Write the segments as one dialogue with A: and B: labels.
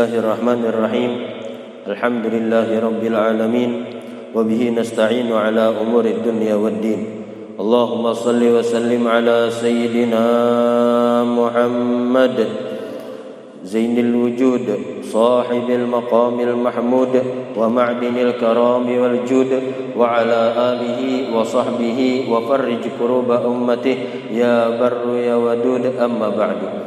A: الله الرحمن الرحيم الحمد لله رب العالمين وبه نستعين على أمور الدنيا والدين اللهم صل وسلم على سيدنا محمد زين الوجود صاحب المقام المحمود ومعدن الكرام والجود وعلى آله وصحبه وفرج كروب أمته يا بر يا ودود أما بعد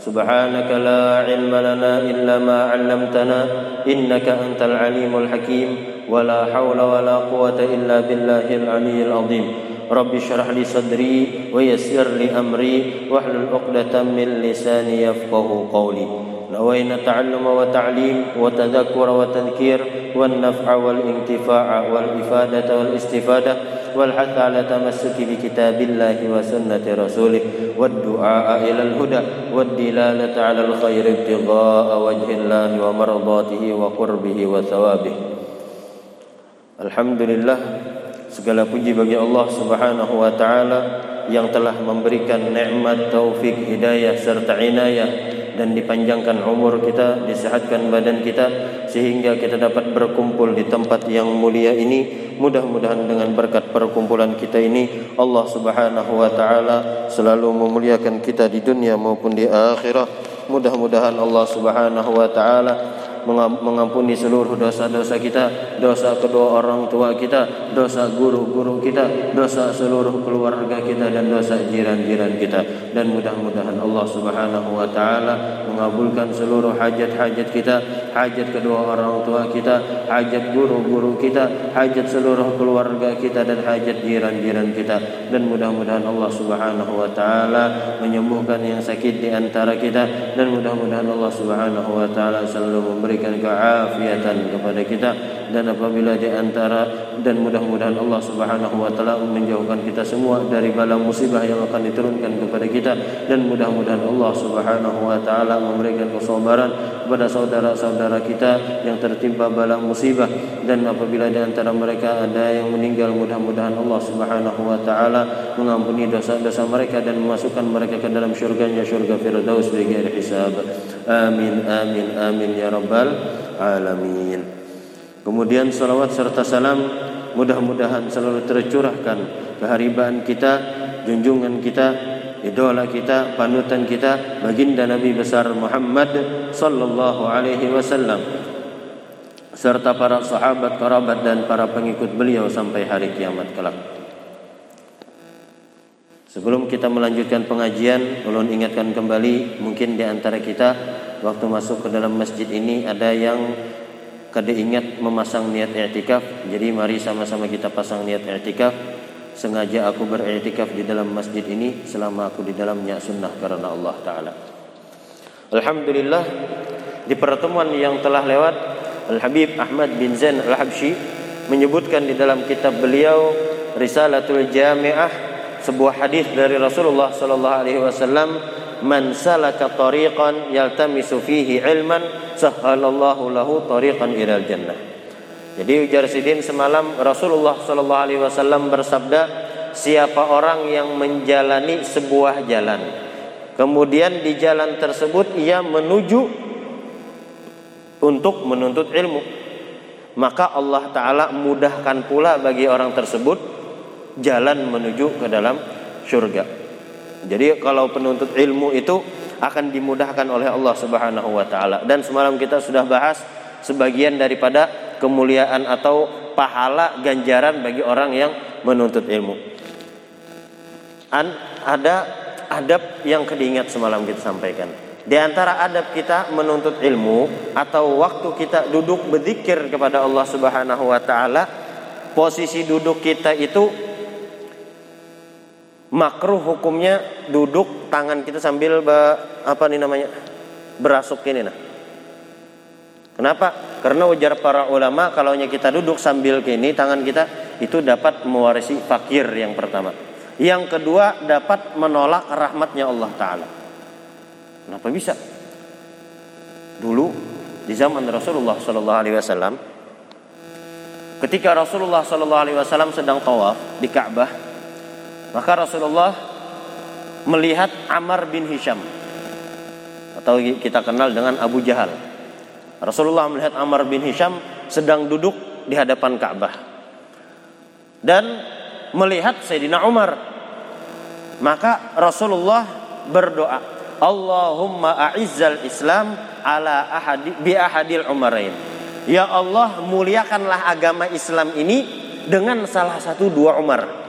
A: سبحانك لا علم لنا إلا ما علمتنا إنك أنت العليم الحكيم ولا حول ولا قوة إلا بالله العلي العظيم. رب اشرح لي صدري ويسر لي أمري واحلل عقدة من لساني يفقه قولي. نوينا التعلم والتعليم وتذكر وتذكير والنفع والانتفاع والإفادة والاستفادة والحث على تمسك بكتاب الله وسنة رسوله والدعاء إلى الهدى والدلالة على الخير ابتغاء وجه الله ومرضاته وقربه وثوابه. Alhamdulillah segala puji bagi Allah Subhanahu wa taala yang telah memberikan nikmat taufik hidayah serta inayah dan dipanjangkan umur kita, disehatkan badan kita sehingga kita dapat berkumpul di tempat yang mulia ini. Mudah-mudahan dengan berkat perkumpulan kita ini Allah Subhanahu wa taala selalu memuliakan kita di dunia maupun di akhirat. Mudah-mudahan Allah Subhanahu wa taala mengampuni seluruh dosa-dosa kita, dosa kedua orang tua kita, dosa guru-guru kita, dosa seluruh keluarga kita dan dosa jiran-jiran kita. Dan mudah-mudahan Allah Subhanahu wa taala mengabulkan seluruh hajat-hajat kita, hajat kedua orang tua kita, hajat guru-guru kita, hajat seluruh keluarga kita dan hajat jiran-jiran kita. Dan mudah-mudahan Allah Subhanahu wa taala menyembuhkan yang sakit di antara kita dan mudah-mudahan Allah Subhanahu wa taala selalu memberi memberikan keafiatan kepada kita dan apabila di antara dan mudah-mudahan Allah Subhanahu wa taala menjauhkan kita semua dari bala musibah yang akan diturunkan kepada kita. Dan mudah-mudahan Allah Subhanahu wa taala memberikan kesabaran kepada saudara-saudara kita yang tertimpa bala musibah. Dan apabila di antara mereka ada yang meninggal mudah-mudahan Allah Subhanahu wa taala mengampuni dosa-dosa mereka dan memasukkan mereka ke dalam syurganya syurga firdaus bighairi hisab. Amin amin amin ya rabbal alamin kemudian salawat serta salam mudah-mudahan selalu tercurahkan keharibaan kita junjungan kita idola kita, panutan kita, baginda Nabi besar Muhammad sallallahu alaihi wasallam serta para sahabat, kerabat dan para pengikut beliau sampai hari kiamat kelak. Sebelum kita melanjutkan pengajian, ulun ingatkan kembali mungkin di antara kita waktu masuk ke dalam masjid ini ada yang kada ingat memasang niat i'tikaf. Jadi mari sama-sama kita pasang niat i'tikaf sengaja aku beriktikaf di dalam masjid ini selama aku di dalamnya sunnah karena Allah Ta'ala Alhamdulillah di pertemuan yang telah lewat Al-Habib Ahmad bin Zain Al-Habsyi menyebutkan di dalam kitab beliau Risalatul Jami'ah sebuah hadis dari Rasulullah sallallahu alaihi wasallam man salaka tariqan yaltamisu fihi ilman sahhalallahu lahu tariqan ilal jannah jadi ujar Sidin semalam Rasulullah Shallallahu Alaihi Wasallam bersabda, siapa orang yang menjalani sebuah jalan, kemudian di jalan tersebut ia menuju untuk menuntut ilmu, maka Allah Taala mudahkan pula bagi orang tersebut jalan menuju ke dalam surga. Jadi kalau penuntut ilmu itu akan dimudahkan oleh Allah Subhanahu wa taala. Dan semalam kita sudah bahas sebagian daripada kemuliaan atau pahala ganjaran bagi orang yang menuntut ilmu. An, ada adab yang kediingat semalam kita sampaikan. Di antara adab kita menuntut ilmu atau waktu kita duduk berzikir kepada Allah Subhanahu wa taala, posisi duduk kita itu makruh hukumnya duduk tangan kita sambil be, apa nih namanya? berasuk ini nah. Kenapa? Karena ujar para ulama kalau kita duduk sambil kini tangan kita itu dapat mewarisi fakir yang pertama. Yang kedua dapat menolak rahmatnya Allah Taala. Kenapa bisa? Dulu di zaman Rasulullah Sallallahu Alaihi Wasallam, ketika Rasulullah Sallallahu Alaihi Wasallam sedang tawaf di Ka'bah, maka Rasulullah melihat Amr bin Hisham atau kita kenal dengan Abu Jahal Rasulullah melihat Amr bin Hisham sedang duduk di hadapan Ka'bah dan melihat Sayyidina Umar. Maka Rasulullah berdoa, Allahumma a'izzal Islam ala ahadi bi ahadil umarain. Ya Allah, muliakanlah agama Islam ini dengan salah satu dua Umar.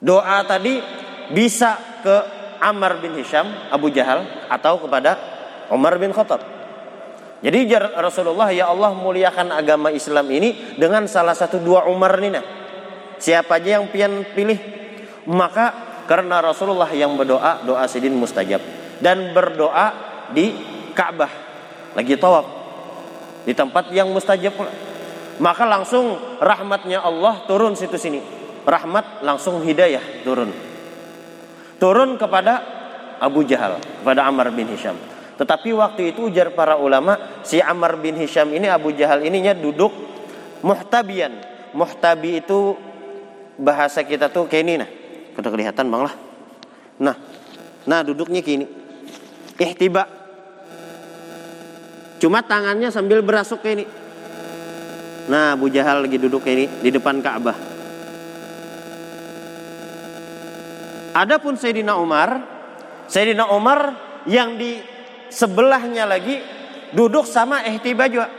A: Doa tadi bisa ke Amr bin Hisham, Abu Jahal atau kepada Umar bin Khattab. Jadi Rasulullah ya Allah muliakan agama Islam ini dengan salah satu dua Umar ini. Nah. Siapa aja yang pian pilih maka karena Rasulullah yang berdoa doa sidin mustajab dan berdoa di Ka'bah lagi tawaf di tempat yang mustajab maka langsung rahmatnya Allah turun situ sini rahmat langsung hidayah turun turun kepada Abu Jahal kepada Amr bin Hisham tetapi waktu itu ujar para ulama, si Amr bin Hisham ini Abu Jahal ininya duduk muhtabian. Muhtabi itu bahasa kita tuh kayak ini nah. Kita kelihatan bang lah. Nah, nah duduknya kini. Ihtiba. Cuma tangannya sambil berasuk kayak ini. Nah, Abu Jahal lagi duduk kayak ini di depan Ka'bah. Adapun Sayyidina Umar, Sayyidina Umar yang di sebelahnya lagi duduk sama ihtiba juga.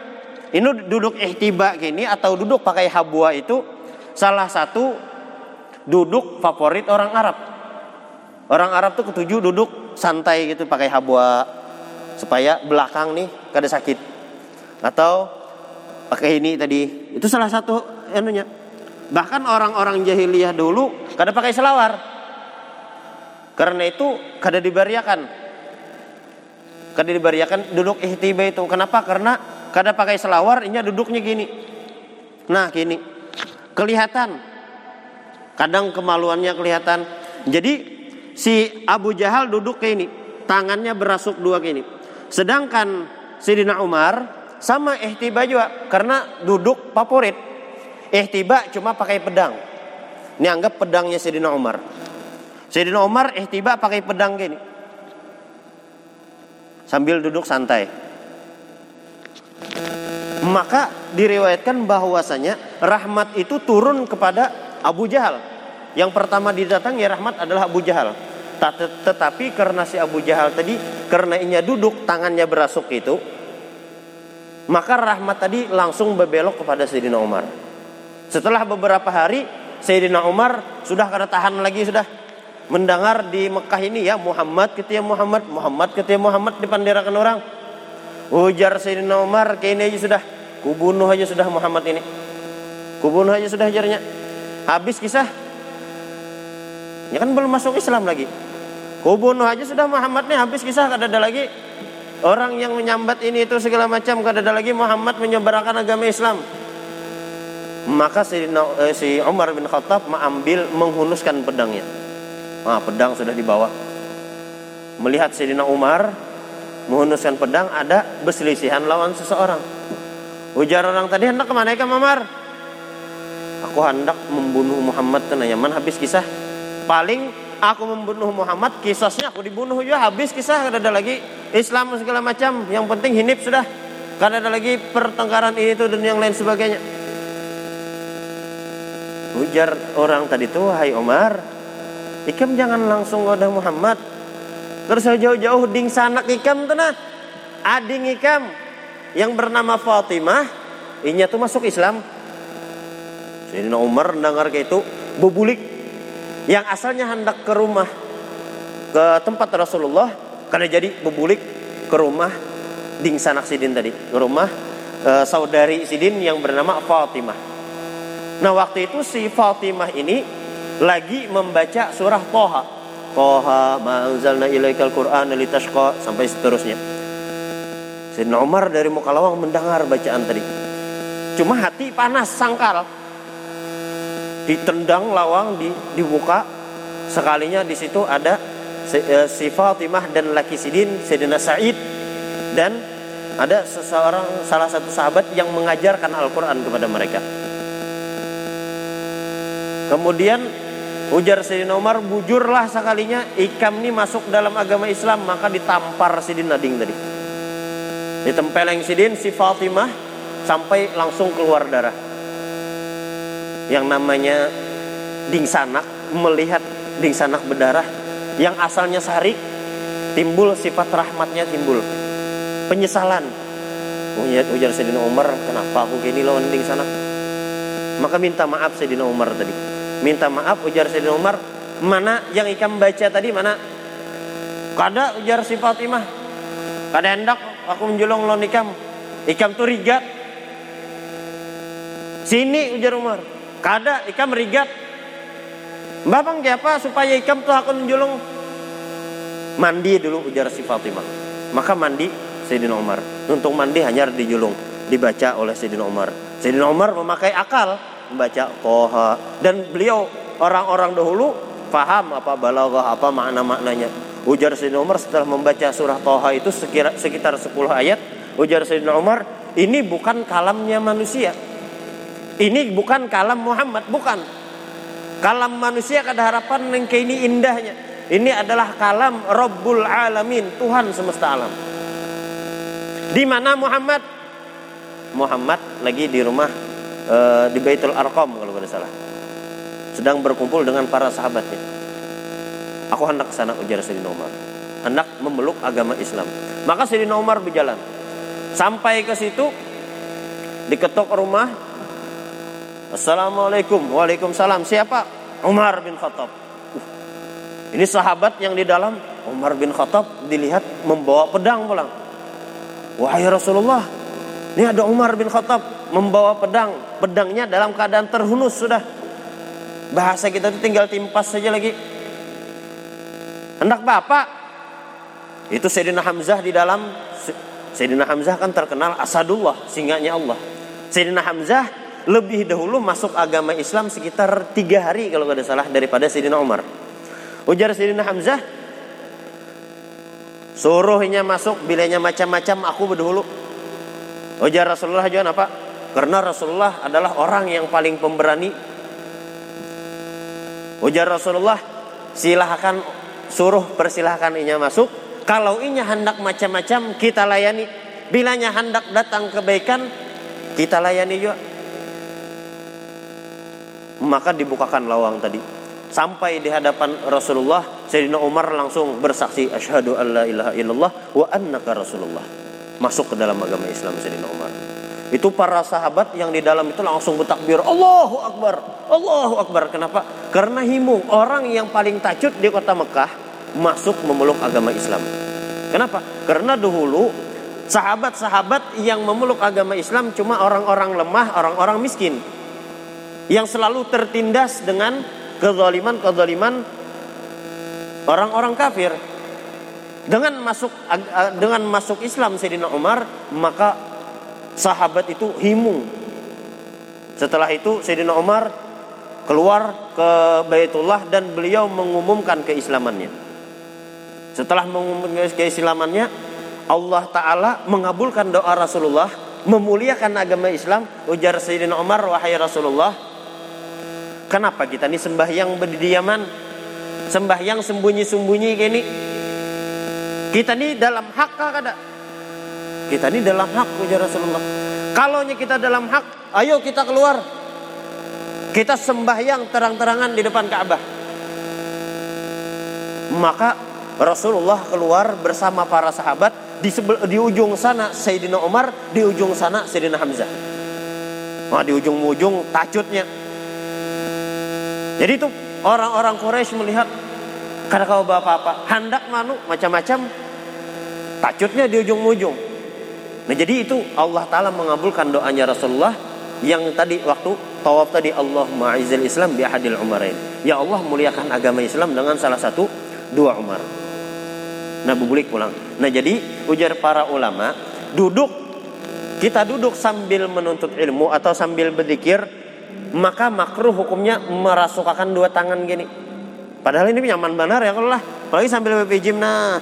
A: Ini duduk ihtiba gini atau duduk pakai habwa itu salah satu duduk favorit orang Arab. Orang Arab tuh ketujuh duduk santai gitu pakai habwa supaya belakang nih kada sakit. Atau pakai ini tadi. Itu salah satu anunya. Bahkan orang-orang jahiliyah dulu kada pakai selawar. Karena itu kada dibariakan Kada diberiakan duduk ihtiba itu. Kenapa? Karena kada pakai selawar, ini duduknya gini. Nah, gini. Kelihatan. Kadang kemaluannya kelihatan. Jadi si Abu Jahal duduk kayak ini, tangannya berasuk dua kayak ini. Sedangkan Sidina Umar sama ihtiba juga karena duduk favorit. Ihtiba cuma pakai pedang. Ini anggap pedangnya Sidina Umar. Sidina Umar ihtiba pakai pedang gini sambil duduk santai. Maka diriwayatkan bahwasanya rahmat itu turun kepada Abu Jahal. Yang pertama didatangi rahmat adalah Abu Jahal. Tetapi karena si Abu Jahal tadi karena inya duduk tangannya berasuk itu, maka rahmat tadi langsung berbelok kepada Sayyidina Umar. Setelah beberapa hari Sayyidina Umar sudah kada tahan lagi sudah mendengar di Mekah ini ya Muhammad ketia Muhammad Muhammad ketia Muhammad dipandirakan orang. Ujar Sayyidina Umar kayak ini aja sudah kubunuh aja sudah Muhammad ini. Kubunuh aja sudah jarnya habis kisah. Ya kan belum masuk Islam lagi. Kubunuh aja sudah Muhammad nih habis kisah kada ada lagi. Orang yang menyambat ini itu segala macam kada ada lagi. Muhammad menyebarkan agama Islam. Maka si, eh, si Umar bin Khattab mengambil menghunuskan pedangnya Ah, pedang sudah dibawa. Melihat Sayyidina Umar menghunuskan pedang ada berselisihan lawan seseorang. Ujar orang tadi hendak ke mana ya Umar? Aku hendak membunuh Muhammad tenayaman habis kisah. Paling aku membunuh Muhammad kisahnya aku dibunuh juga habis kisah kada ada lagi Islam segala macam. Yang penting hinip sudah. Kada ada lagi pertengkaran ini itu dan yang lain sebagainya. Ujar orang tadi tuh, hai Umar, Ikam jangan langsung goda Muhammad. Terus jauh-jauh ding sanak ikam tenah. Ading ikam yang bernama Fatimah, inya tuh masuk Islam. Sayyidina Umar dengar kayak itu bubulik yang asalnya hendak ke rumah ke tempat Rasulullah karena jadi bubulik ke rumah ding sanak sidin tadi ke rumah e, saudari sidin yang bernama Fatimah. Nah waktu itu si Fatimah ini lagi membaca surah Toha. Toha ma'anzalna ilaikal Qur'an litashqa sampai seterusnya. Sayyidina Umar dari Mukalawang mendengar bacaan tadi. Cuma hati panas sangkal. Ditendang lawang di, dibuka. Sekalinya di situ ada e, si Fatimah dan laki Sidin Sayyidina Sa'id dan ada seseorang salah satu sahabat yang mengajarkan Al-Qur'an kepada mereka. Kemudian Ujar Sayyidina Umar, bujurlah sekalinya ikam ini masuk dalam agama Islam. Maka ditampar Sayyidina Ding tadi. Ditempeleng sidin si Fatimah sampai langsung keluar darah. Yang namanya dingsanak melihat dingsanak berdarah yang asalnya sehari timbul sifat rahmatnya timbul. Penyesalan. Ujar ujar Sayyidina Umar kenapa aku gini lawan dingsanak? Maka minta maaf Sayyidina Umar tadi minta maaf ujar Sayyidina Umar. Mana yang ikam baca tadi mana? Kada ujar si Fatimah. Kada hendak aku menjulung lawan ikam. Ikam tuh rigat. Sini ujar Umar. Kada ikam rigat. Babang apa supaya ikam tuh akan menjulung? Mandi dulu ujar si Fatimah. Maka mandi Sayyidina Umar. Untuk mandi hanya dijulung, dibaca oleh Sayyidina Umar. Sayyidina Umar memakai akal membaca Toha dan beliau orang-orang dahulu paham apa balaghah apa makna-maknanya. Ujar Sayyidina Umar setelah membaca surah Toha itu sekira, sekitar 10 ayat, ujar Sayyidina Umar, ini bukan kalamnya manusia. Ini bukan kalam Muhammad, bukan Kalam manusia kada harapan yang ini indahnya. Ini adalah kalam Rabbul Alamin, Tuhan semesta alam. Di mana Muhammad? Muhammad lagi di rumah e, di Baitul Arqam kalau tidak salah. Sedang berkumpul dengan para sahabatnya. Aku hendak ke sana ujar Sayyidina Umar. Hendak memeluk agama Islam. Maka Sayyidina Umar berjalan. Sampai ke situ diketok rumah Assalamualaikum. Waalaikumsalam. Siapa? Umar bin Khattab. Uh, ini sahabat yang di dalam Umar bin Khattab dilihat membawa pedang pulang. Wahai Rasulullah, ini ada Umar bin Khattab membawa pedang. Pedangnya dalam keadaan terhunus sudah. Bahasa kita itu tinggal timpas saja lagi. Hendak bapak. Itu Sayyidina Hamzah di dalam Sayyidina Hamzah kan terkenal Asadullah, singanya Allah. Sayyidina Hamzah lebih dahulu masuk agama Islam sekitar tiga hari kalau tidak salah daripada Sayyidina Umar. Ujar Sayyidina Hamzah, suruhnya masuk bilanya macam-macam aku berdahulu. Ujar Rasulullah juga apa? Karena Rasulullah adalah orang yang paling pemberani. Ujar Rasulullah, silahkan suruh persilahkan inya masuk. Kalau inya hendak macam-macam kita layani. Bilanya hendak datang kebaikan kita layani juga maka dibukakan lawang tadi sampai di hadapan Rasulullah Sayyidina Umar langsung bersaksi asyhadu alla ilaha illallah wa annaka rasulullah masuk ke dalam agama Islam Sayyidina Umar itu para sahabat yang di dalam itu langsung bertakbir Allahu Akbar Allahu Akbar. Kenapa? Karena himung orang yang paling tacut di kota Mekah masuk memeluk agama Islam. Kenapa? Karena dahulu sahabat-sahabat yang memeluk agama Islam cuma orang-orang lemah orang-orang miskin. Yang selalu tertindas dengan kezaliman-kezaliman orang-orang kafir. Dengan masuk dengan masuk Islam Sayyidina Umar, maka sahabat itu himung. Setelah itu Sayyidina Umar keluar ke Baitullah dan beliau mengumumkan keislamannya. Setelah mengumumkan keislamannya, Allah Ta'ala mengabulkan doa Rasulullah, memuliakan agama Islam. Ujar Sayyidina Umar, wahai Rasulullah, Kenapa kita ini sembahyang berdiaman? Sembahyang sembunyi-sembunyi gini. Kita ini dalam hak kada? Kita ini dalam hak ujar Rasulullah. Kalau kita dalam hak, ayo kita keluar. Kita sembahyang terang-terangan di depan Ka'bah. Maka Rasulullah keluar bersama para sahabat di, sebel, di ujung sana Sayyidina Umar, di ujung sana Sayyidina Hamzah. Nah, di ujung-ujung tajutnya jadi itu orang-orang Quraisy melihat karena kau bawa apa-apa, hendak manu macam-macam, takutnya di ujung-ujung. Nah jadi itu Allah Ta'ala mengabulkan doanya Rasulullah yang tadi waktu tawaf tadi Allah ma'izil Islam bi ahadil umarain. Ya Allah muliakan agama Islam dengan salah satu dua umar. Nah bubulik pulang. Nah jadi ujar para ulama duduk kita duduk sambil menuntut ilmu atau sambil berzikir maka makruh hukumnya merasukakan dua tangan gini. Padahal ini nyaman benar ya kalau lah. Apalagi sambil BPJim nah.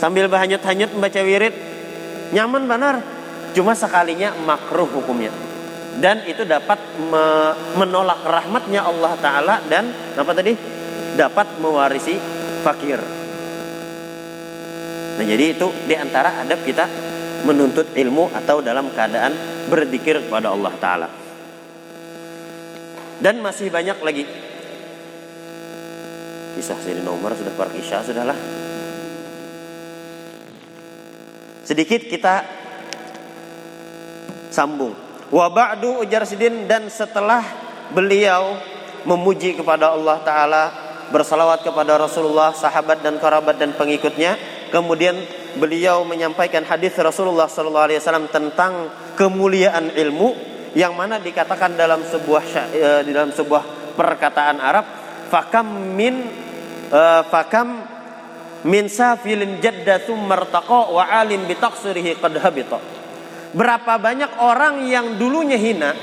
A: Sambil bahanyut-hanyut membaca wirid. Nyaman benar. Cuma sekalinya makruh hukumnya. Dan itu dapat me menolak rahmatnya Allah Ta'ala dan apa tadi? Dapat mewarisi fakir. Nah jadi itu di antara adab kita menuntut ilmu atau dalam keadaan berzikir kepada Allah taala. Dan masih banyak lagi kisah Sayyidina Umar sudah per isya sudahlah. Sedikit kita sambung. Wa ba'du ujar sidin dan setelah beliau memuji kepada Allah taala, bersalawat kepada Rasulullah, sahabat dan kerabat dan pengikutnya, kemudian beliau menyampaikan hadis Rasulullah sallallahu alaihi wasallam tentang kemuliaan ilmu yang mana dikatakan dalam sebuah uh, dalam sebuah perkataan Arab fakam min uh, fakam min safilin jadda martaqa wa alim bi taqsirihi qad habita. Berapa banyak orang yang dulunya hina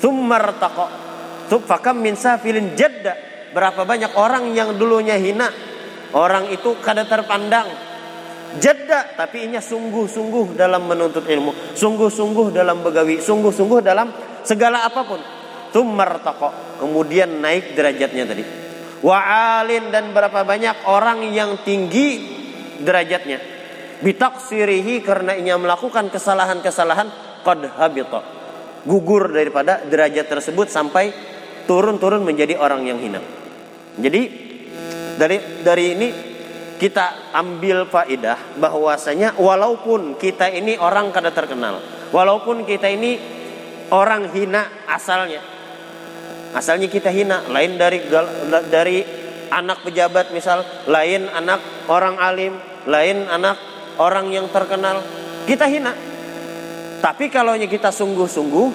A: tsummartaqa fakam min safilin jadda. Berapa banyak orang yang dulunya hina orang itu kada terpandang. Jeda tapi inya sungguh-sungguh dalam menuntut ilmu sungguh-sungguh dalam begawi sungguh-sungguh dalam segala apa pun. Tumartaqo kemudian naik derajatnya tadi wa'alin dan berapa banyak orang yang tinggi derajatnya. Bitaksirihi karena inya melakukan kesalahan-kesalahan qad habita. Gugur daripada derajat tersebut sampai turun-turun menjadi orang yang hina. Jadi dari dari ini kita ambil faidah bahwasanya walaupun kita ini orang kada terkenal, walaupun kita ini orang hina asalnya, asalnya kita hina, lain dari dari anak pejabat misal, lain anak orang alim, lain anak orang yang terkenal, kita hina. Tapi kalau kita sungguh-sungguh,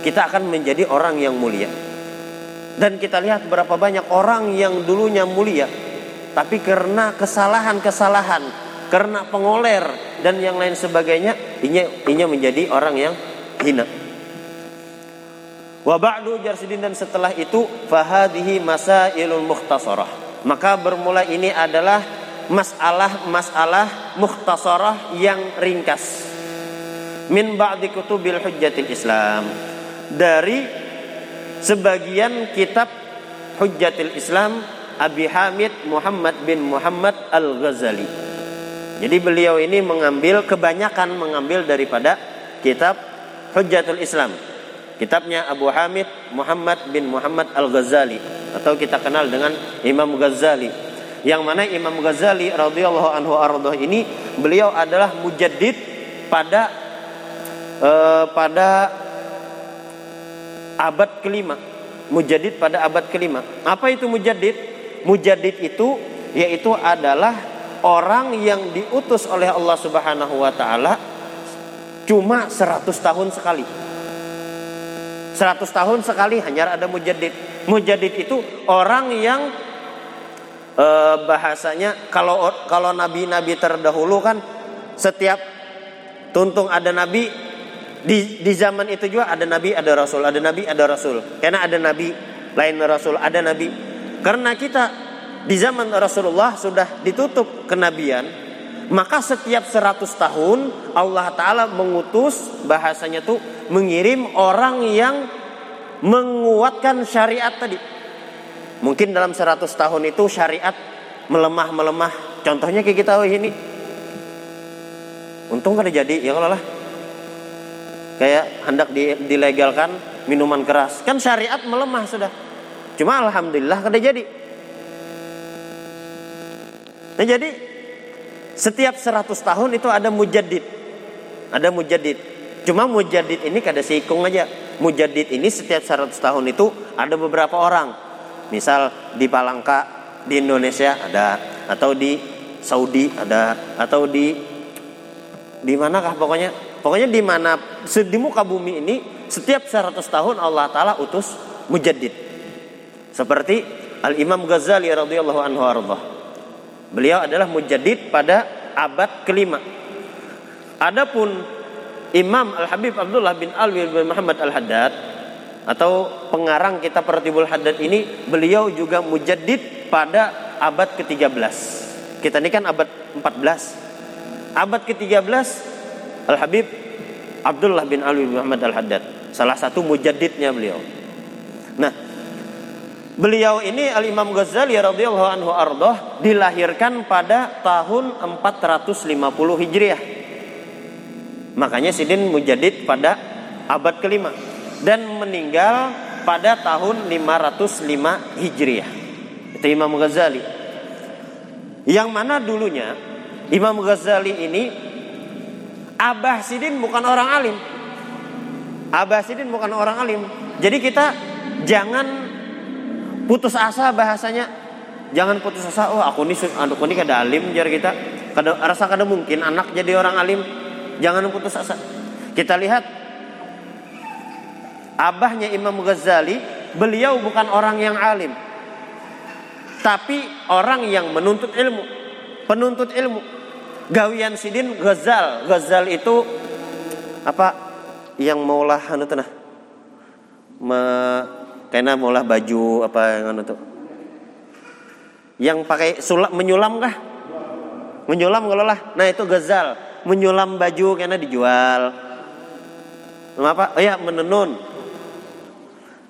A: kita akan menjadi orang yang mulia. Dan kita lihat berapa banyak orang yang dulunya mulia, tapi karena kesalahan-kesalahan, karena pengoler dan yang lain sebagainya, ini menjadi orang yang hina. Wa ba'du jarsidin dan setelah itu fahadihi masailul mukhtasarah. Maka bermula ini adalah masalah-masalah mukhtasarah yang ringkas. Min ba'di kutubil hujjatil Islam. Dari sebagian kitab Hujjatil Islam Abi Hamid Muhammad bin Muhammad Al-Ghazali. Jadi beliau ini mengambil kebanyakan mengambil daripada kitab Hujjatul Islam. Kitabnya Abu Hamid Muhammad bin Muhammad Al-Ghazali atau kita kenal dengan Imam Ghazali. Yang mana Imam Ghazali radhiyallahu anhu ini beliau adalah mujaddid pada uh, pada abad kelima. Mujaddid pada abad kelima. Apa itu mujaddid? Mujadid itu yaitu adalah orang yang diutus oleh Allah Subhanahu wa taala cuma 100 tahun sekali. 100 tahun sekali hanya ada mujadid. Mujadid itu orang yang e, bahasanya kalau kalau nabi-nabi terdahulu kan setiap tuntung ada nabi di di zaman itu juga ada nabi ada rasul ada nabi ada rasul karena ada nabi lain rasul ada nabi karena kita di zaman Rasulullah sudah ditutup kenabian, maka setiap 100 tahun Allah Ta'ala mengutus bahasanya tuh mengirim orang yang menguatkan syariat tadi. Mungkin dalam 100 tahun itu syariat melemah-melemah. Contohnya kayak kita ini. Untung kada jadi, ya kalau lah. Kayak hendak dilegalkan minuman keras. Kan syariat melemah sudah. Cuma alhamdulillah kada jadi. Nah jadi setiap 100 tahun itu ada mujadid. Ada mujadid. Cuma mujadid ini kada sikung aja. Mujadid ini setiap 100 tahun itu ada beberapa orang. Misal di Palangka di Indonesia ada atau di Saudi ada atau di di manakah pokoknya pokoknya di mana di muka bumi ini setiap 100 tahun Allah taala utus mujadid seperti Al Imam Ghazali radhiyallahu anhu. Beliau adalah mujaddid pada abad kelima. Adapun Imam Al Habib Abdullah bin Alwi bin Muhammad Al Haddad atau pengarang kitab Ratibul Haddad ini beliau juga mujaddid pada abad ke-13. Kita ini kan abad 14. Abad ke-13 Al Habib Abdullah bin Alwi bin Muhammad Al Haddad salah satu mujaddidnya beliau. Nah, Beliau ini Al Imam Ghazali radhiyallahu anhu ardoh dilahirkan pada tahun 450 Hijriah. Makanya Sidin Mujadid pada abad kelima dan meninggal pada tahun 505 Hijriah. Itu Imam Ghazali. Yang mana dulunya Imam Ghazali ini Abah Sidin bukan orang alim. Abah Sidin bukan orang alim. Jadi kita jangan putus asa bahasanya. Jangan putus asa. Oh aku ini aku ini kada alim jar kita. Kada rasa kada mungkin anak jadi orang alim. Jangan putus asa. Kita lihat abahnya Imam Ghazali, beliau bukan orang yang alim. Tapi orang yang menuntut ilmu, penuntut ilmu gawian sidin Ghazal. Ghazal itu apa yang maulah anu tuh nah. Me, kena maulah baju apa yang anu tuh. Yang pakai sulap menyulam kah? Menyulam kalau lah. Nah itu Ghazal. Menyulam baju kena dijual. Apa? Oh ya menenun.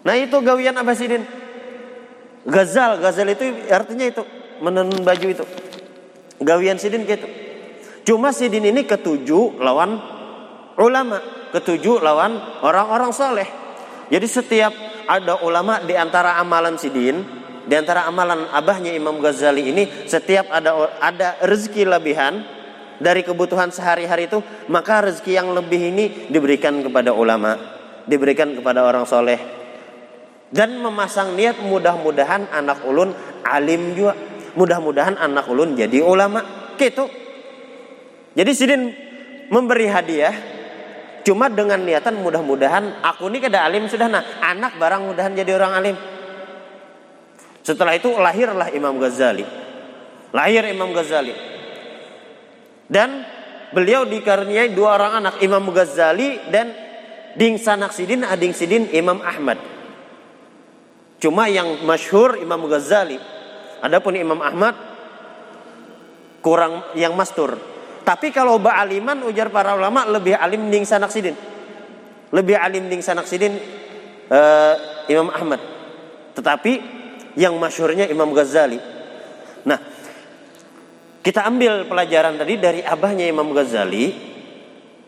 A: Nah itu gawian Sidin Ghazal, Ghazal itu artinya itu menenun baju itu. Gawian Sidin gitu. Cuma sidin ini ketujuh lawan ulama, ketujuh lawan orang-orang soleh. Jadi setiap ada ulama di antara amalan sidin, di antara amalan abahnya Imam Ghazali ini, setiap ada ada rezeki lebihan dari kebutuhan sehari-hari itu, maka rezeki yang lebih ini diberikan kepada ulama, diberikan kepada orang soleh. Dan memasang niat mudah-mudahan anak ulun alim juga. Mudah-mudahan anak ulun jadi ulama. Gitu. Jadi Sidin memberi hadiah cuma dengan niatan mudah-mudahan aku ini kada alim sudah nah anak barang mudahan jadi orang alim. Setelah itu lahirlah Imam Ghazali. Lahir Imam Ghazali. Dan beliau dikaruniai dua orang anak Imam Ghazali dan Ding Sidin Ading Sidin Imam Ahmad. Cuma yang masyhur Imam Ghazali. Adapun Imam Ahmad kurang yang mastur tapi kalau ba'aliman ujar para ulama lebih alim ding sanak sidin. Lebih alim ding sanak sidin uh, Imam Ahmad. Tetapi yang masyurnya Imam Ghazali. Nah, kita ambil pelajaran tadi dari abahnya Imam Ghazali.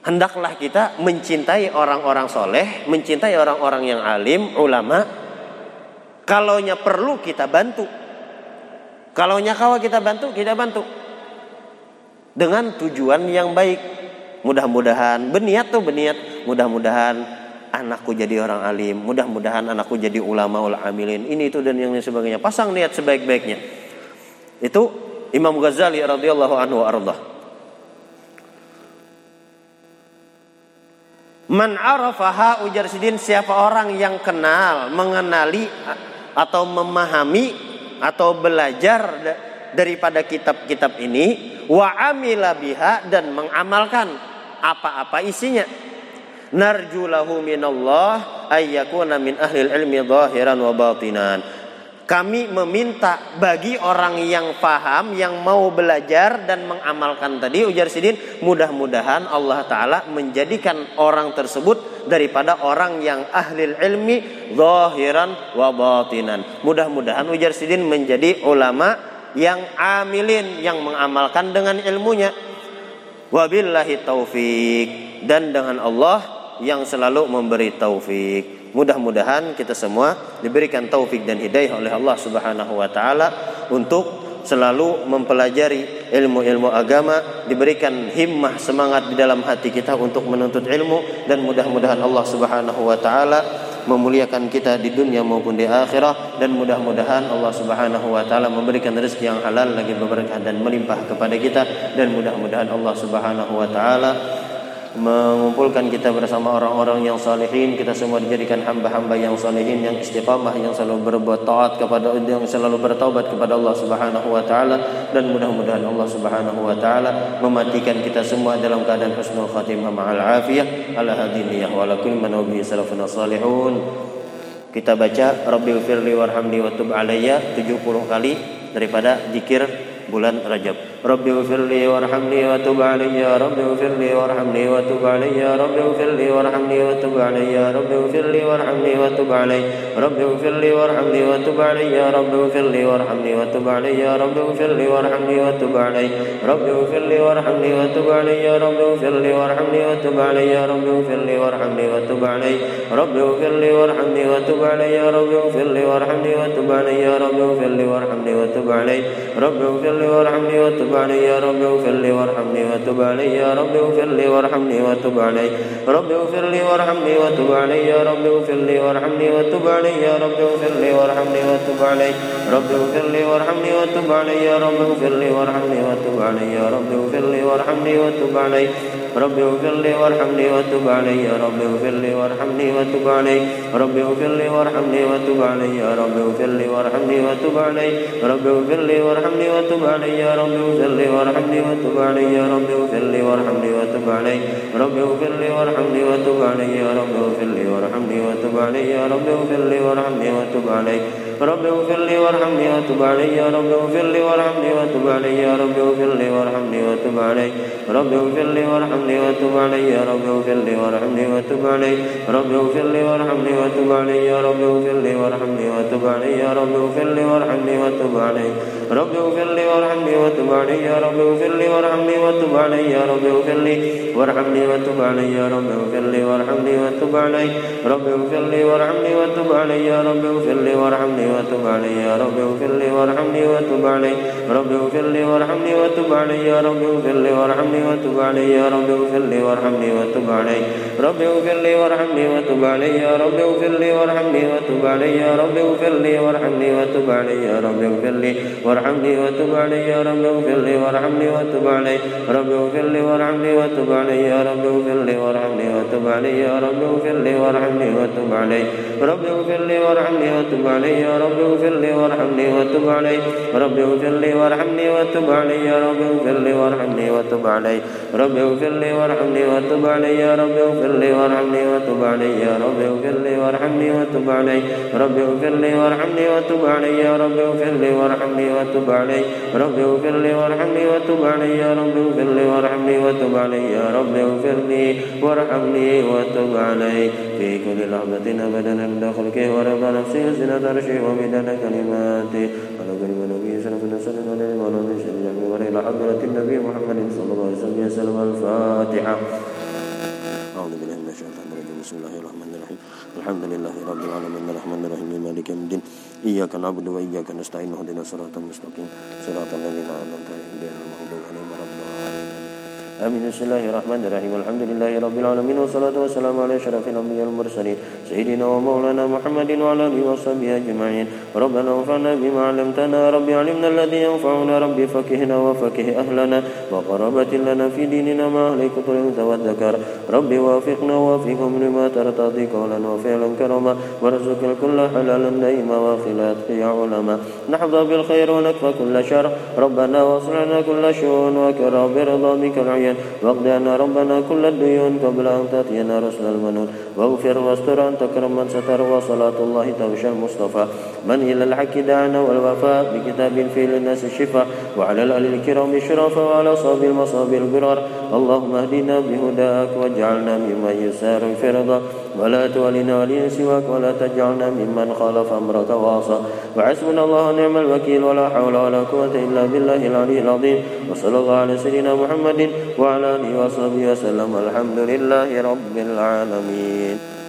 A: Hendaklah kita mencintai orang-orang soleh, mencintai orang-orang yang alim, ulama. Kalaunya perlu kita bantu. Kalaunya kawa kita bantu, kita bantu dengan tujuan yang baik. Mudah-mudahan berniat tuh berniat, mudah-mudahan anakku jadi orang alim, mudah-mudahan anakku jadi ulama ul amilin. Ini itu dan yang sebagainya. Pasang niat sebaik-baiknya. Itu Imam Ghazali radhiyallahu anhu ardah. Man arafaha ujar sidin siapa orang yang kenal, mengenali atau memahami atau belajar daripada kitab-kitab ini wa amila biha dan mengamalkan apa-apa isinya narjulahu minallah ayyakuna min ahlil ilmi zahiran wa batinan kami meminta bagi orang yang paham yang mau belajar dan mengamalkan tadi ujar sidin mudah-mudahan Allah taala menjadikan orang tersebut daripada orang yang ahli ilmi zahiran wa batinan. Mudah-mudahan ujar sidin menjadi ulama yang amilin yang mengamalkan dengan ilmunya. Wabillahi taufik dan dengan Allah yang selalu memberi taufik mudah-mudahan kita semua diberikan taufik dan hidayah oleh Allah Subhanahu wa taala untuk selalu mempelajari ilmu-ilmu agama, diberikan himmah semangat di dalam hati kita untuk menuntut ilmu dan mudah-mudahan Allah Subhanahu wa taala memuliakan kita di dunia maupun di akhirat dan mudah-mudahan Allah Subhanahu wa taala memberikan rezeki yang halal lagi berkah dan melimpah kepada kita dan mudah-mudahan Allah Subhanahu wa taala mengumpulkan kita bersama orang-orang yang salihin kita semua dijadikan hamba-hamba yang salihin yang istiqamah yang selalu berbuat taat kepada yang selalu bertaubat kepada Allah Subhanahu wa taala. Dan mudah-mudahan Allah Subhanahu wa taala mematikan kita semua dalam keadaan husnul khatimah ma'al afiyah. Ala hadiniyah wa ala kulli man salafuna salihun. Kita baca Rabbil firli warhamni wa alayya 70 kali daripada zikir bulan Rajab رب اغفر لي وارحمني وتب علي يا رب اغفر لي وارحمني وتب علي يا رب اغفر لي وارحمني وتب علي يا رب اغفر لي وارحمني وتب علي رب اغفر لي وارحمني وتب علي يا رب اغفر لي وارحمني وتب علي يا رب اغفر لي وارحمني وتب علي رب اغفر لي وارحمني وتب علي يا رب اغفر لي وارحمني وتب علي يا رب اغفر لي وارحمني وتب علي رب اغفر لي وارحمني وتب علي يا رب اغفر لي وارحمني وتب علي يا رب اغفر لي وارحمني وتب علي رب اغفر لي وارحمني وتب علي يا رب اغفر لي وارحمني وتب علي يا رب اغفر لي وارحمني وتب علي رب اغفر لي وارحمني وتب علي يا رب اغفر لي وارحمني وتب علي يا رب اغفر لي وارحمني وتب علي رب اغفر لي وارحمني وتب علي يا رب اغفر لي وارحمني وتب علي يا رب اغفر لي وارحمني وتب علي رب اغفر لي وارحمني وتب علي يا رب اغفر لي وارحمني وتب علي رب اغفر لي وارحمني وتب علي يا رب اغفر لي وارحمني وتب علي رب اغفر لي وارحمني وتب علي يا رب اغفر لي وارحمني وتب علي يا رب اغفر لي وارحمني وتب علي رب اغفر لي وارحمني وتب علي يا رب اغفر لي وارحمني وتب علي يا رب اغفر لي وارحمني وتب علي رب اغفر لي وارحمني وتب علي يا رب اغفر لي وارحمني وتب علي يا رب اغفر لي وارحمني وتب علي رب اغفر لي وارحمني وتب علي يا رب اغفر لي وارحمني وتب علي رب اغفر لي وارحمني وتب علي يا رب اغفر لي وارحمني وتب علي يا رب اغفر لي وارحمني وتب علي رب اغفر لي وارحمني وتب علي يا رب اغفر لي وارحمني وتب علي يا رب اغفر لي وارحمني وتب علي يا رب اغفر لي وارحمني وتب علي رب اغفر لي وارحمني وتب علي يا رب اغفر لي وارحمني وتب علي يا رب اغفر لي وارحمني وتب علي رب اغفر لي وارحمني وتب علي يا رب اغفر لي وارحمني وتب علي يا رب اغفر لي وارحمني وتب علي رب اغفر لي وارحمني وتب علي يا رب اغفر لي وارحمني وتب علي يا رب اغفر لي وارحمني وتب علي يا رب اغفر لي وارحمني وتب علي يا رب اغفر لي وارحمني وتب علي رب اغفر لي وارحمني وتب علي يا رب اغفر لي وارحمني وتب علي يا رب اغفر لي وارحمني وتب علي رب اغفر لي وارحمني وتب علي رب اغفر لي وارحمني وتب علي رب اغفر لي وارحمني وتب علي يا رب اغفر لي وارحمني وتب علي رب اغفر لي وارحمني وتب علي يا رب اغفر لي وارحمني وتب علي يا رب اغفر لي وارحمني وتب علي رب اغفر لي وارحمني وتب علي يا رب اغفر لي وارحمني وتب علي رب اغفر لي وارحمني وتب علي يا رب اغفر لي وارحمني وتب علي. يا رب اغفر لي وارحمني وتب علي. في كل لحظة أبدا عند خلقه ورب نفسي زنة عرشه ومدد كلماته كلمة النبي صلى الله عليه وسلم وعلى من شهد وإلى حضرة النبي محمد صلى الله عليه وسلم. الفاتحة. أعوذ بالله من الشيطان الرجيم. بسم الله الرحمن الرحيم. الحمد لله رب العالمين. الرحمن الرحيم. مالك يوم الدين. إياك نعبد وإياك نستعين. اهدنا الصراط المستقيم. صراط الذين أنعمت عليهم آمين. بسم الله الرحمن الرحيم. الحمد لله رب العالمين والصلاة والسلام على أشرف الأنبياء والمرسلين سيدنا ومولانا محمد وعلى آله وصحبه أجمعين. ربنا انفعنا بما علمتنا رب علمنا الذي ينفعنا رب فكهنا وفكه أهلنا وقرابة لنا في ديننا ما أهلك الأنثى والذكر. رب وافقنا ووفقهم لما ترتضي قولا وفعلا كرما وارزق الكل حلالا دائما وخلات يا علماء. نحظى بالخير ونكفى كل شر. ربنا واصلنا كل شؤون وكرى برضا بك العيان. واقض عنا ربنا كل الديون قبل أن تأتينا رسل المنون. واغفر واستر أن تكرم من ستر وصلاة الله تغشى المصطفى. من إلى الحق دعنا والوفاء بكتاب في للناس الشفاء وعلى الآل الكرام الشرفاء وعلى صاب المصاب البرار. اللهم اهدنا بهداك واجعلنا ممن يسار في رضا. ولا تولنا وليا سواك ولا تجعلنا ممن خالف أمرك وعصى. وحسبنا الله ونعم الوكيل. ولا حول ولا قوة إلا بالله العلي العظيم. وصلى الله على سيدنا محمد وعلى آله وصحبه وسلم. الحمد لله رب العالمين.